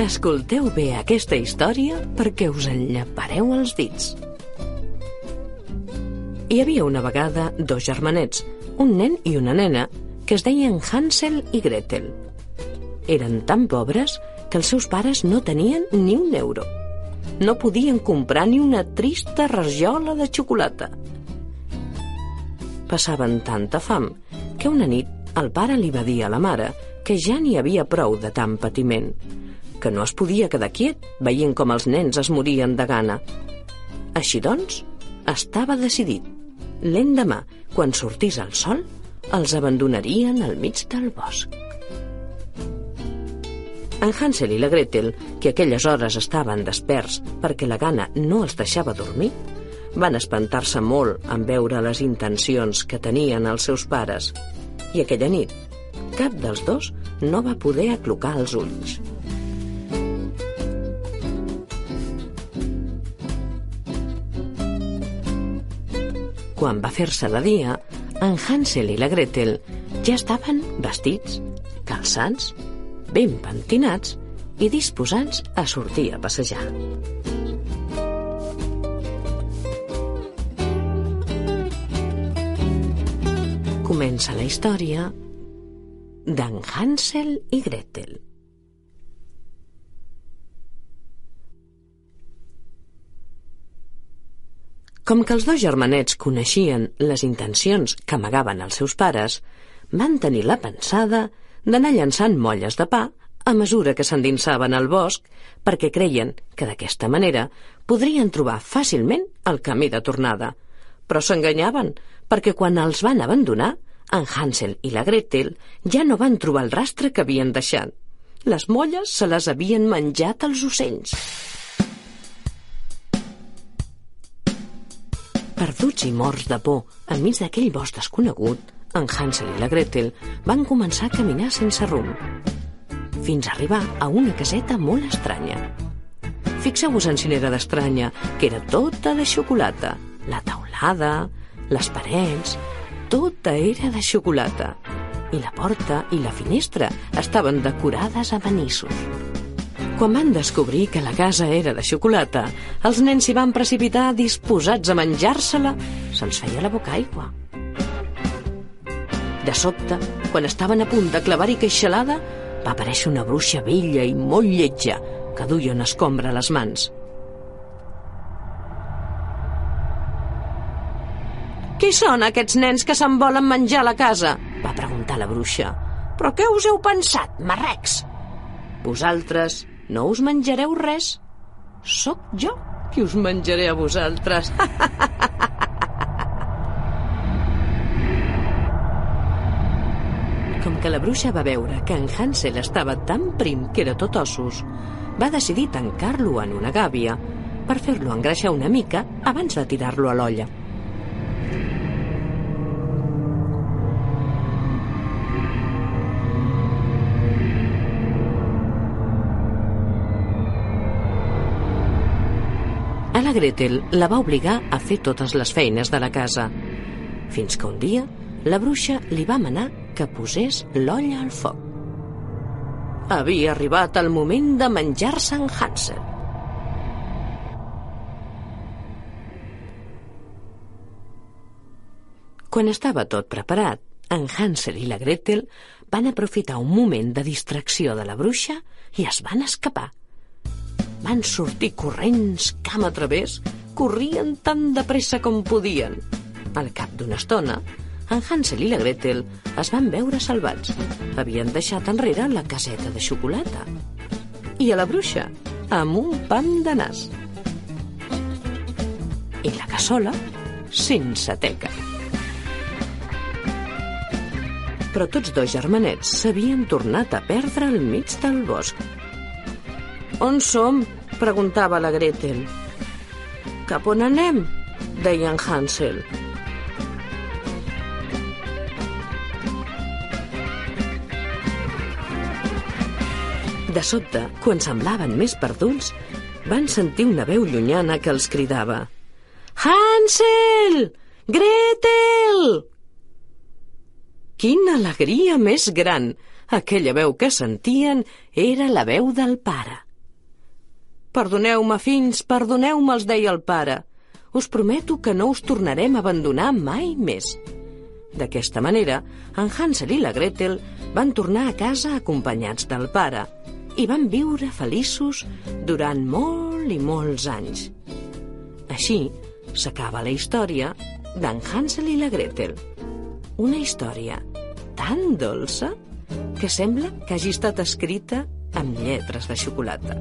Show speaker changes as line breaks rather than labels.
Escolteu bé aquesta història perquè us enllapareu els dits. Hi havia una vegada dos germanets, un nen i una nena, que es deien Hansel i Gretel. Eren tan pobres que els seus pares no tenien ni un euro. No podien comprar ni una trista rajola de xocolata. Passaven tanta fam que una nit el pare li va dir a la mare que ja n'hi havia prou de tant patiment, que no es podia quedar quiet veient com els nens es morien de gana. Així doncs, estava decidit. L'endemà, quan sortís el sol, els abandonarien al mig del bosc. En Hansel i la Gretel, que aquelles hores estaven desperts perquè la gana no els deixava dormir, van espantar-se molt en veure les intencions que tenien els seus pares. I aquella nit, cap dels dos no va poder aclocar els ulls. Quan va fer-se de dia, en Hansel i la Gretel ja estaven vestits, calçats, ben pentinats i disposats a sortir a passejar. Comença la història d'en Hansel i Gretel. Com que els dos germanets coneixien les intencions que amagaven els seus pares, van tenir la pensada d'anar llançant molles de pa a mesura que s'endinsaven al bosc perquè creien que d'aquesta manera podrien trobar fàcilment el camí de tornada. Però s'enganyaven perquè quan els van abandonar, en Hansel i la Gretel ja no van trobar el rastre que havien deixat. Les molles se les havien menjat els ocells. Perduts i morts de por enmig d'aquell bosc desconegut, en Hansel i la Gretel van començar a caminar sense rumb, fins a arribar a una caseta molt estranya. Fixeu-vos en si n'era d'estranya, que era tota de xocolata. La taulada, les parets, tota era de xocolata. I la porta i la finestra estaven decorades a manissos. Quan van descobrir que la casa era de xocolata, els nens s'hi van precipitar disposats a menjar-se-la. Se'ls feia la boca aigua. De sobte, quan estaven a punt de clavar-hi queixalada, va aparèixer una bruixa vella i molt lletja que duia una escombra a les mans. Qui són aquests nens que se'n volen menjar a la casa? va preguntar la bruixa. Però què us heu pensat, marrecs? Vosaltres no us menjareu res. Sóc jo qui us menjaré a vosaltres. Com que la bruixa va veure que en Hansel estava tan prim que era tot ossos, va decidir tancar-lo en una gàbia per fer-lo engreixar una mica abans de tirar-lo a l'olla. A la Gretel la va obligar a fer totes les feines de la casa, fins que un dia la bruixa li va manar que posés l'olla al foc. Havia arribat el moment de menjar-se en Hansel. Quan estava tot preparat, en Hansel i la Gretel van aprofitar un moment de distracció de la bruixa i es van escapar. Van sortir corrents camp a través, corrien tan de pressa com podien. Al cap d'una estona, en Hansel i la Gretel es van veure salvats. Havien deixat enrere la caseta de xocolata. I a la bruixa, amb un pam de nas. I la cassola, sense teca. Però tots dos germanets s'havien tornat a perdre al mig del bosc. On som? preguntava la Gretel. Cap on anem? deia en Hansel. De sobte, quan semblaven més perduts, van sentir una veu llunyana que els cridava Hansel! Gretel! Quina alegria més gran! Aquella veu que sentien era la veu del pare. Perdoneu-me, fills, perdoneu-me, els deia el pare. Us prometo que no us tornarem a abandonar mai més. D'aquesta manera, en Hansel i la Gretel van tornar a casa acompanyats del pare i van viure feliços durant molt i molts anys. Així s'acaba la història d'en Hansel i la Gretel. Una història tan dolça que sembla que hagi estat escrita amb lletres de xocolata.